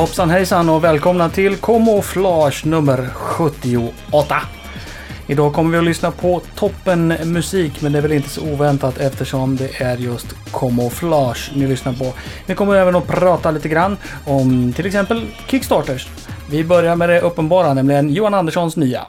Hoppsan hejsan och välkomna till Camouflage nummer 78. Idag kommer vi att lyssna på toppen musik men det är väl inte så oväntat eftersom det är just Camouflage ni lyssnar på. Vi kommer även att prata lite grann om till exempel Kickstarters. Vi börjar med det uppenbara, nämligen Johan Anderssons nya.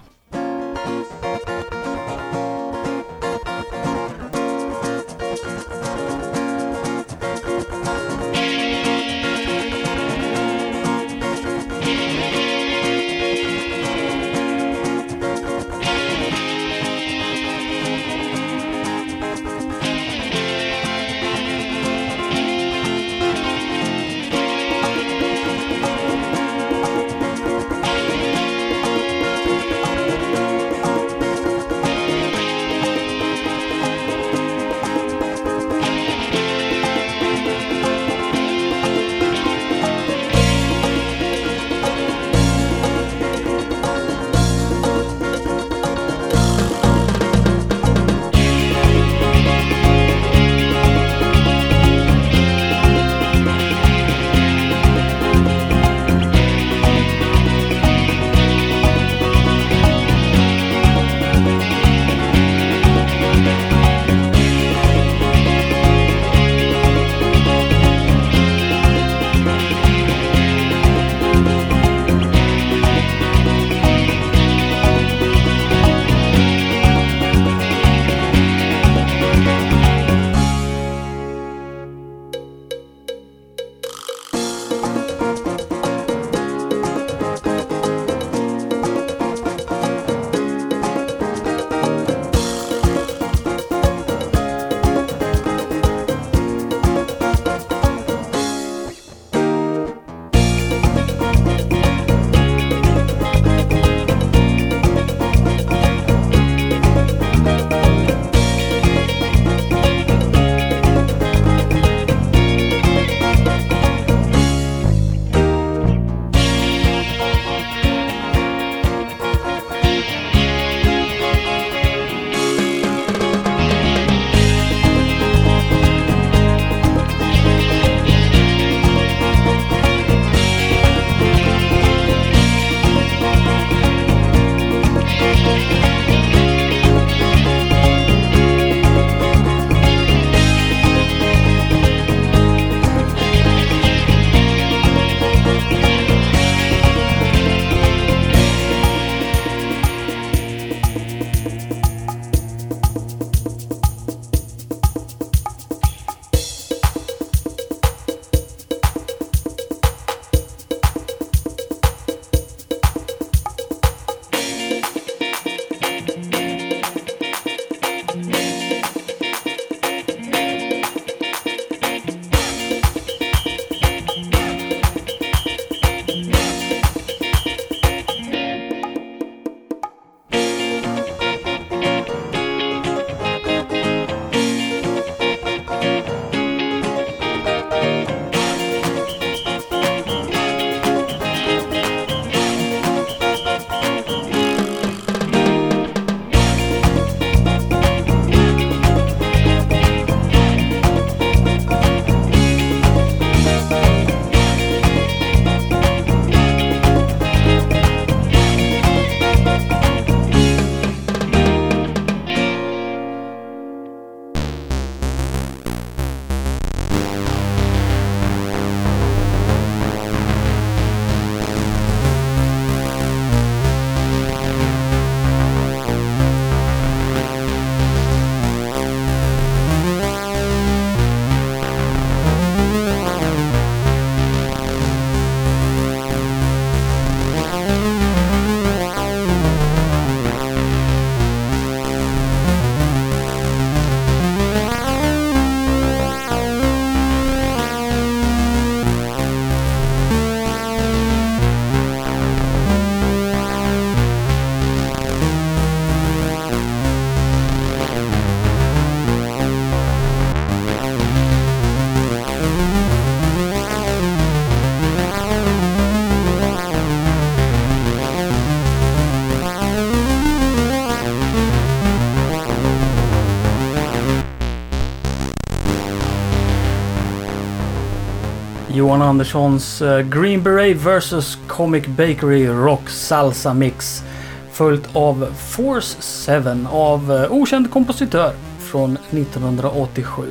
Johan Anderssons eh, Green Beret vs Comic Bakery Rock Salsa Mix. Följt av Force 7 av eh, okänd kompositör från 1987.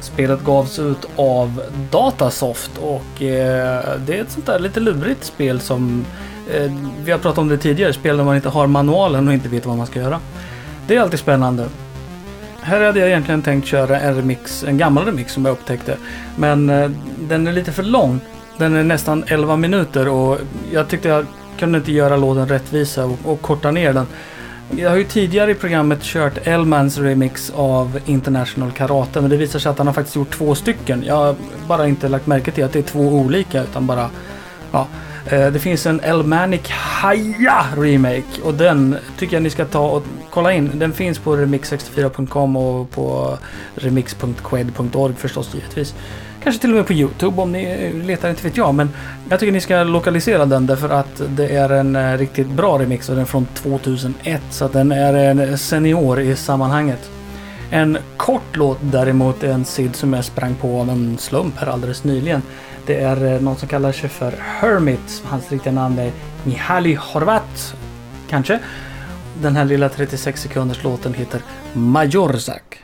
Spelet gavs ut av Datasoft och eh, det är ett sånt där lite lurigt spel som eh, vi har pratat om det tidigare. Spel där man inte har manualen och inte vet vad man ska göra. Det är alltid spännande. Här hade jag egentligen tänkt köra en remix, en gammal remix som jag upptäckte. Men eh, den är lite för lång. Den är nästan 11 minuter och jag tyckte jag kunde inte göra låten rättvisa och, och korta ner den. Jag har ju tidigare i programmet kört Elmans remix av International Karate men det visar sig att han har faktiskt gjort två stycken. Jag har bara inte lagt märke till att det är två olika utan bara ja. Eh, det finns en Elmanic Haya Remake och den tycker jag ni ska ta och kolla in. Den finns på remix64.com och på remix.qued.org förstås givetvis. Kanske till och med på Youtube om ni letar, inte vet jag. Men jag tycker ni ska lokalisera den därför att det är en eh, riktigt bra remix och den är från 2001. Så att den är en senior i sammanhanget. En kort låt däremot är en sid som jag sprang på av en slump här alldeles nyligen. Det är eh, någon som kallar sig för Hermit. Hans riktiga namn är Mihaly Horvat. Kanske. Den här lilla 36 sekunders låten heter Majorzak.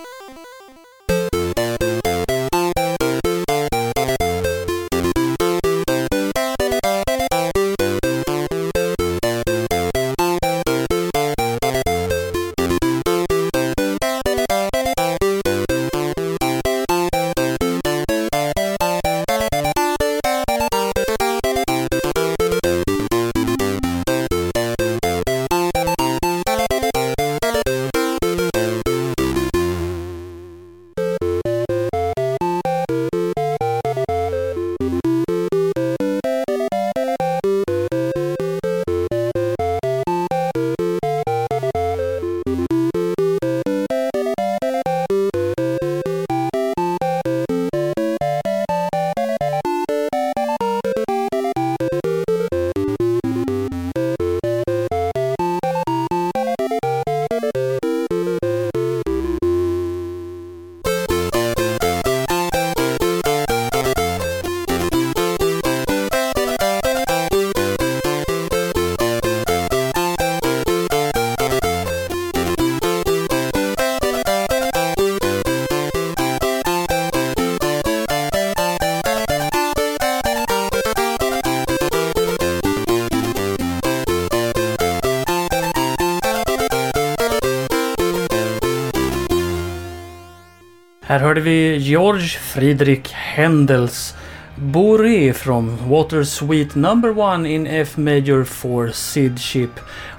hörde vi George Friedrich Händels Boré från Water Suite Number One in F Major for Sidship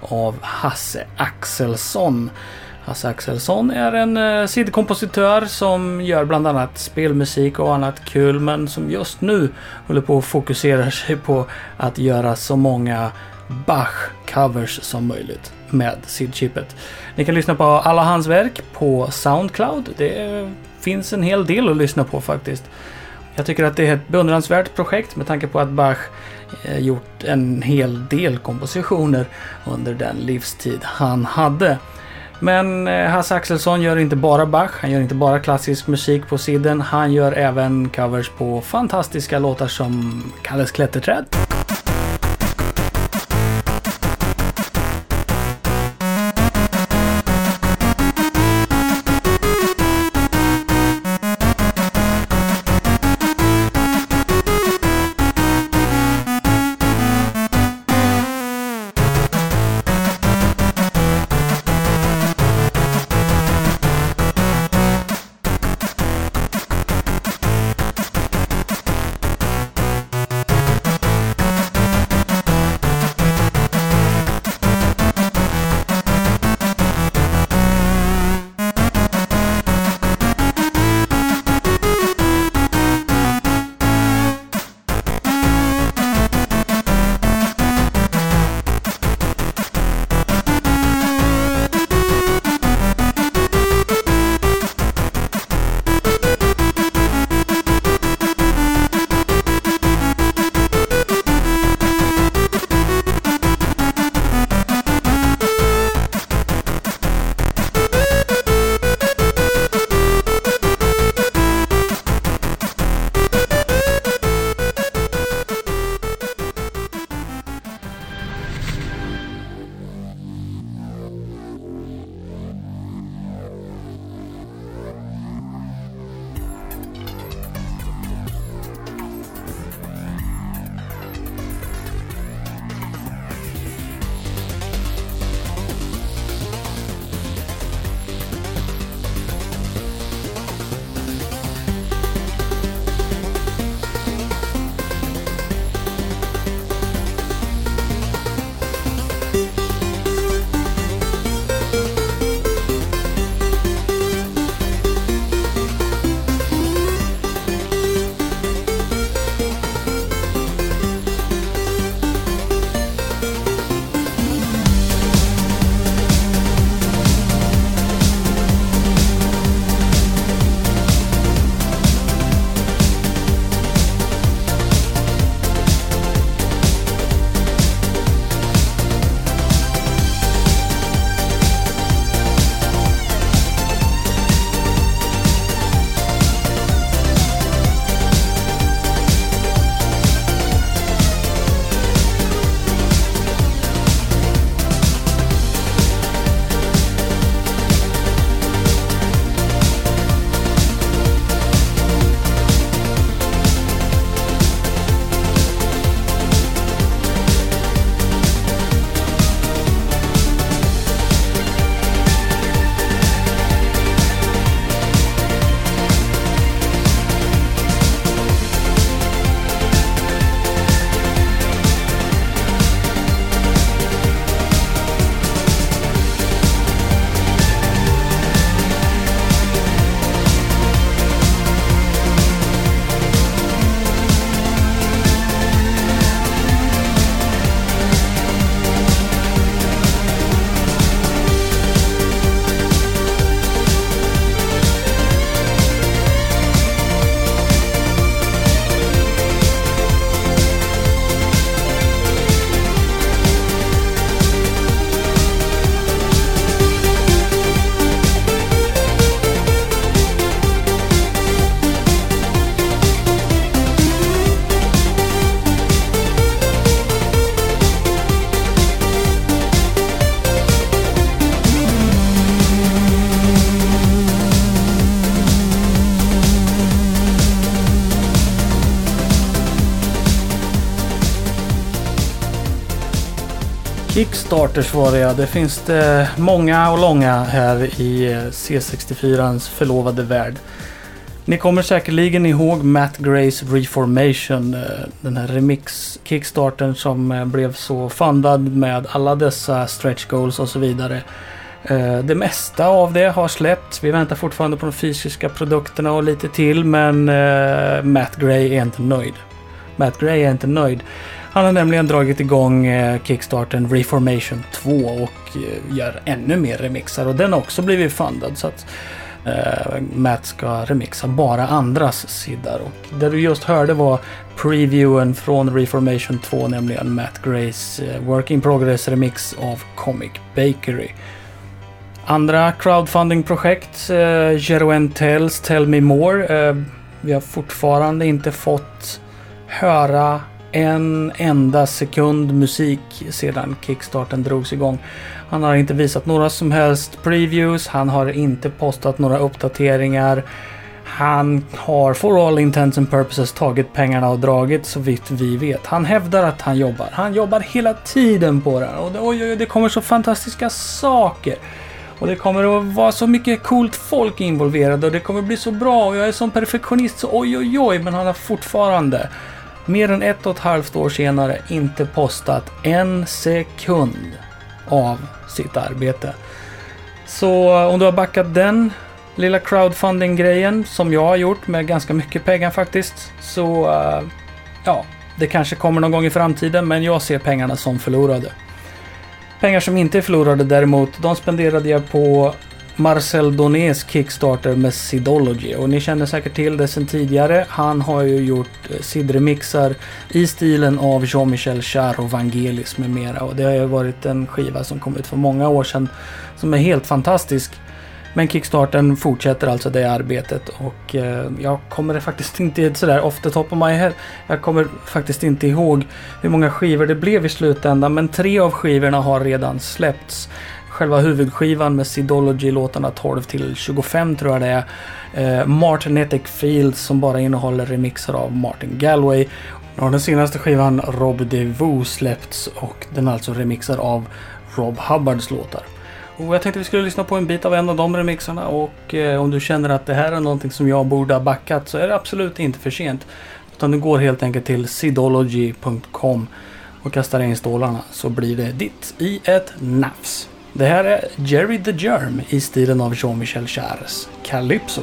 av Hasse Axelsson. Hasse Axelsson är en sidkompositör SID-kompositör som gör bland annat spelmusik och annat kul men som just nu håller på att fokusera sig på att göra så många Bach-covers som möjligt med sidchippet. Ni kan lyssna på alla hans verk på Soundcloud. Det finns en hel del att lyssna på faktiskt. Jag tycker att det är ett beundransvärt projekt med tanke på att Bach eh, gjort en hel del kompositioner under den livstid han hade. Men eh, Hasse Axelsson gör inte bara Bach, han gör inte bara klassisk musik på sidan. Han gör även covers på fantastiska låtar som Kalles klätterträd. Starters var det ja. Det finns det många och långa här i eh, C64ans förlovade värld. Ni kommer säkerligen ihåg Matt Grays Reformation. Eh, den här remix-kickstarten som eh, blev så fundad med alla dessa stretch goals och så vidare. Det mesta av det har släppts. Vi väntar fortfarande på de fysiska produkterna och lite till men Matt Gray är inte nöjd. Matt Gray är inte nöjd. Han har nämligen dragit igång eh, Kickstarten Reformation 2 och eh, gör ännu mer remixar och den har också blivit fundad så att eh, Matt ska remixa bara andras sidor. Och det du just hörde var previewen från Reformation 2, nämligen Matt Grays Work in Progress remix av Comic Bakery. Andra crowdfunding-projekt, eh, Jeroen Tells Tell Me More. Eh, vi har fortfarande inte fått höra en enda sekund musik sedan kickstarten drogs igång. Han har inte visat några som helst previews, han har inte postat några uppdateringar. Han har for all intents and purposes tagit pengarna och dragit så vitt vi vet. Han hävdar att han jobbar. Han jobbar hela tiden på det och det, oj, oj, det kommer så fantastiska saker. Och det kommer att vara så mycket coolt folk involverade och det kommer bli så bra och jag är som perfektionist så oj oj oj men han har fortfarande mer än ett och ett halvt år senare inte postat en sekund av sitt arbete. Så om du har backat den lilla crowdfunding-grejen som jag har gjort med ganska mycket pengar faktiskt. Så eh, ja, det kanske kommer någon gång i framtiden men jag ser pengarna som förlorade. Pengar som inte är förlorade däremot, de spenderade jag på Marcel Donés Kickstarter med Sidology och ni känner säkert till det sen tidigare. Han har ju gjort eh, cid-remixar i stilen av Jean-Michel Jarre och Vangelis med mera och det har ju varit en skiva som kom ut för många år sedan som är helt fantastisk. Men Kickstarten fortsätter alltså det arbetet och eh, jag kommer faktiskt inte sådär off the top of my head. Jag kommer faktiskt inte ihåg hur många skivor det blev i slutändan men tre av skivorna har redan släppts själva huvudskivan med Sidology-låtarna 12 till 25 tror jag det är. Eh, Martinetic Fields som bara innehåller remixer av Martin Galway. Nu har den senaste skivan Rob DeVoe släppts och den är alltså remixad av Rob Hubbards låtar. Och jag tänkte vi skulle lyssna på en bit av en av de remixarna och eh, om du känner att det här är någonting som jag borde ha backat så är det absolut inte för sent. Utan du går helt enkelt till sidology.com och kastar in stålarna så blir det ditt i ett nafs. Det här är Jerry the Germ i stilen av Jean-Michel Charles Calypso.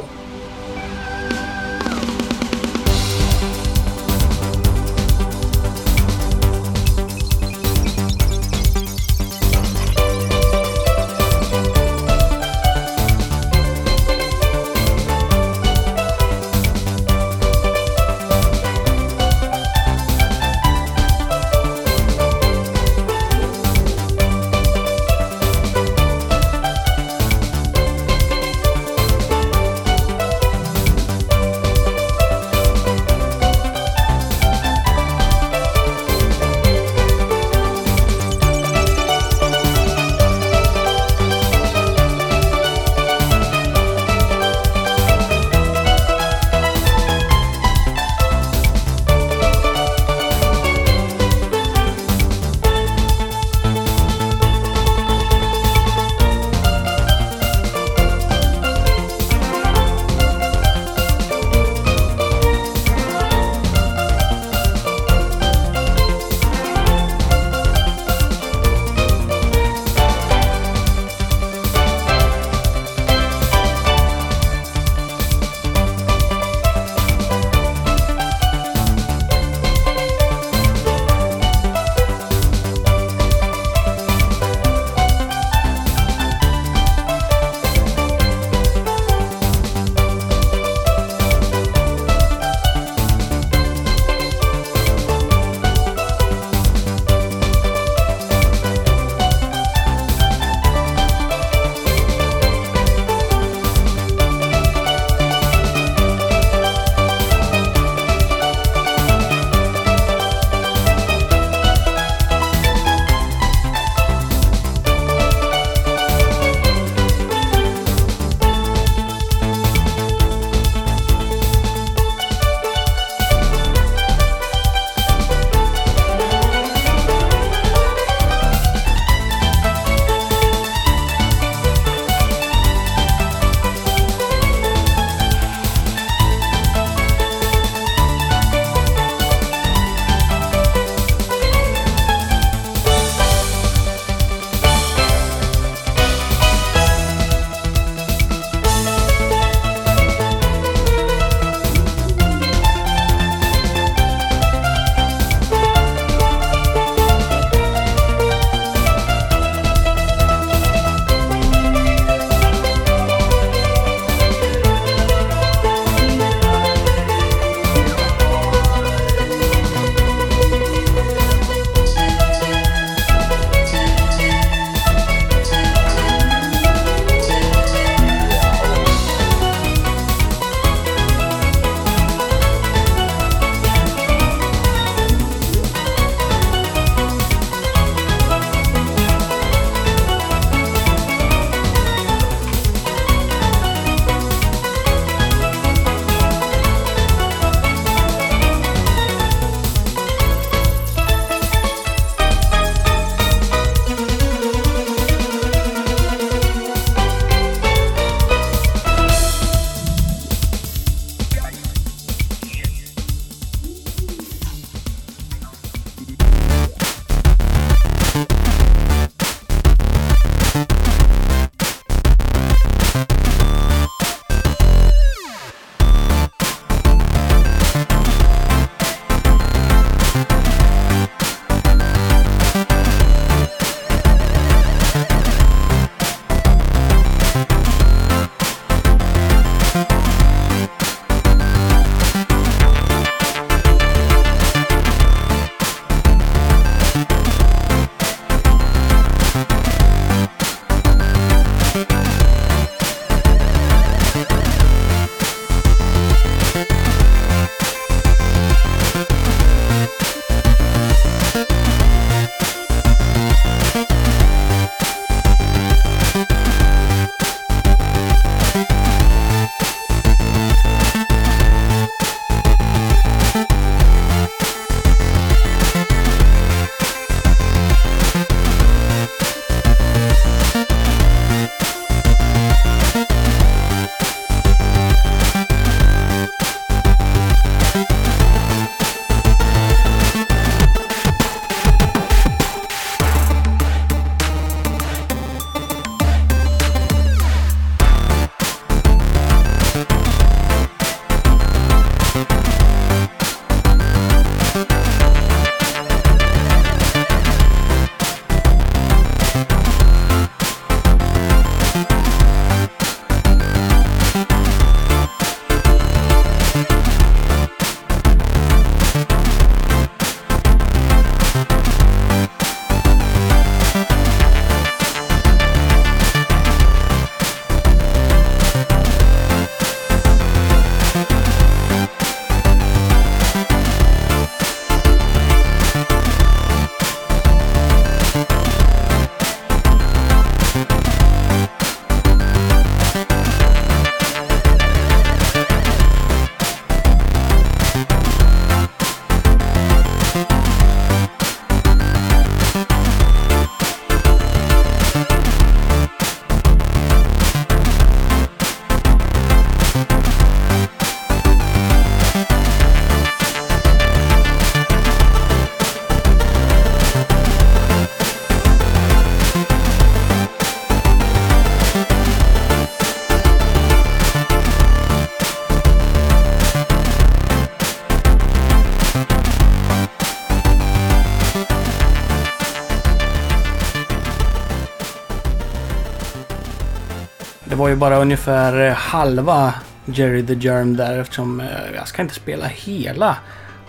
Var ju bara ungefär eh, halva Jerry the Germ där eftersom eh, jag ska inte spela hela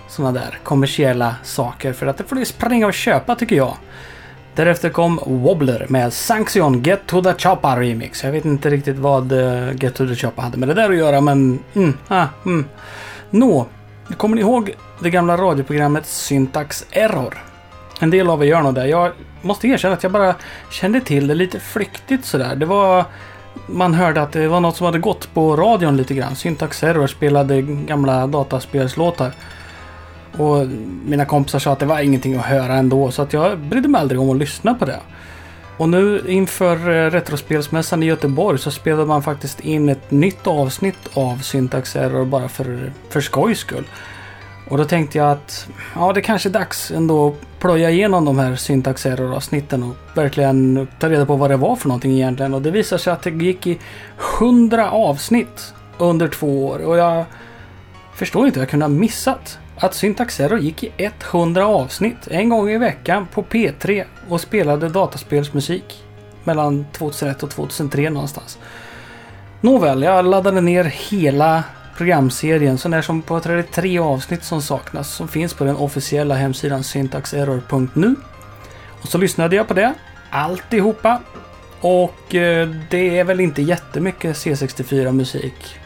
sådana där kommersiella saker för att det får du springa och köpa tycker jag. Därefter kom Wobbler med Sanction Get to the Choppa Remix. Jag vet inte riktigt vad eh, Get to the Choppa hade med det där att göra men... Mm, ah, mm. Nå, kommer ni ihåg det gamla radioprogrammet Syntax Error? En del av er gör nog det. Jag måste erkänna att jag bara kände till det lite flyktigt sådär. Det var... Man hörde att det var något som hade gått på radion lite grann. Syntax Error spelade gamla dataspelslåtar. Och mina kompisar sa att det var ingenting att höra ändå så att jag brydde mig aldrig om att lyssna på det. Och nu inför eh, Retrospelsmässan i Göteborg så spelade man faktiskt in ett nytt avsnitt av Syntax Error bara för, för skojs skull. Och då tänkte jag att ja, det kanske är dags ändå att plöja igenom de här Syntaxerror-avsnitten och verkligen ta reda på vad det var för någonting egentligen. Och det visar sig att det gick i 100 avsnitt under två år. Och jag förstår inte hur jag kunde ha missat att Syntaxerror gick i 100 avsnitt en gång i veckan på P3 och spelade dataspelsmusik mellan 2001 och 2003 någonstans. Nåväl, jag laddade ner hela programserien sån där som på 33 avsnitt som saknas som finns på den officiella hemsidan syntaxerror.nu. Och så lyssnade jag på det, alltihopa. Och eh, det är väl inte jättemycket C64 musik.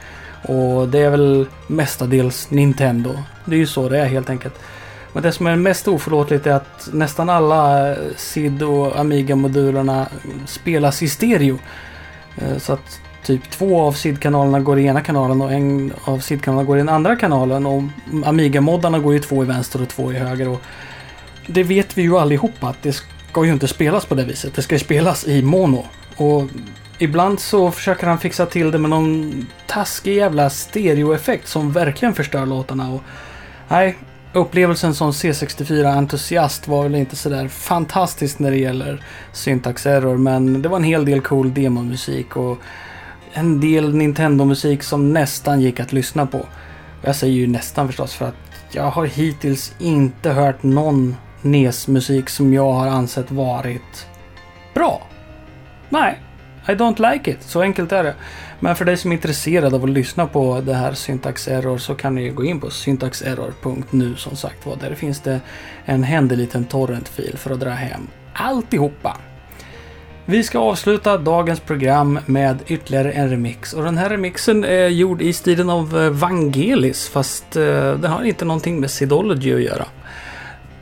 Och det är väl mestadels Nintendo. Det är ju så det är helt enkelt. Men det som är mest oförlåtligt är att nästan alla eh, SID och Amiga-modulerna spelas i stereo. Eh, så att typ två av SID-kanalerna går i ena kanalen och en av SID-kanalerna går i den andra kanalen. Och Amiga-moddarna går ju två i vänster och två i höger. Och det vet vi ju allihopa att det ska ju inte spelas på det viset. Det ska ju spelas i mono. Och ibland så försöker han fixa till det med någon taskig jävla stereoeffekt som verkligen förstör låtarna. Och nej, upplevelsen som C64-entusiast var väl inte sådär fantastisk när det gäller syntax error. Men det var en hel del cool demomusik och en del Nintendo-musik som nästan gick att lyssna på. Jag säger ju nästan förstås för att jag har hittills inte hört någon NES-musik som jag har ansett varit bra. Nej, I don't like it. Så enkelt är det. Men för dig som är intresserad av att lyssna på det här Syntax Error så kan ni gå in på syntaxerror.nu som sagt var. Där finns det en händig liten torrentfil för att dra hem alltihopa. Vi ska avsluta dagens program med ytterligare en remix. Och den här remixen är gjord i stilen av eh, Vangelis fast eh, har inte någonting med Sidology att göra.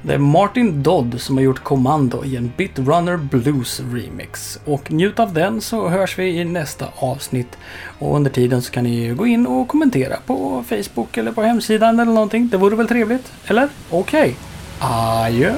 Det är Martin Dodd som har gjort Kommando i en Bitrunner Blues remix. Och njut av den så hörs vi i nästa avsnitt. Och under tiden så kan ni gå in och kommentera på Facebook eller på hemsidan eller någonting. Det vore väl trevligt? Eller? Okej. Okay. Adjö.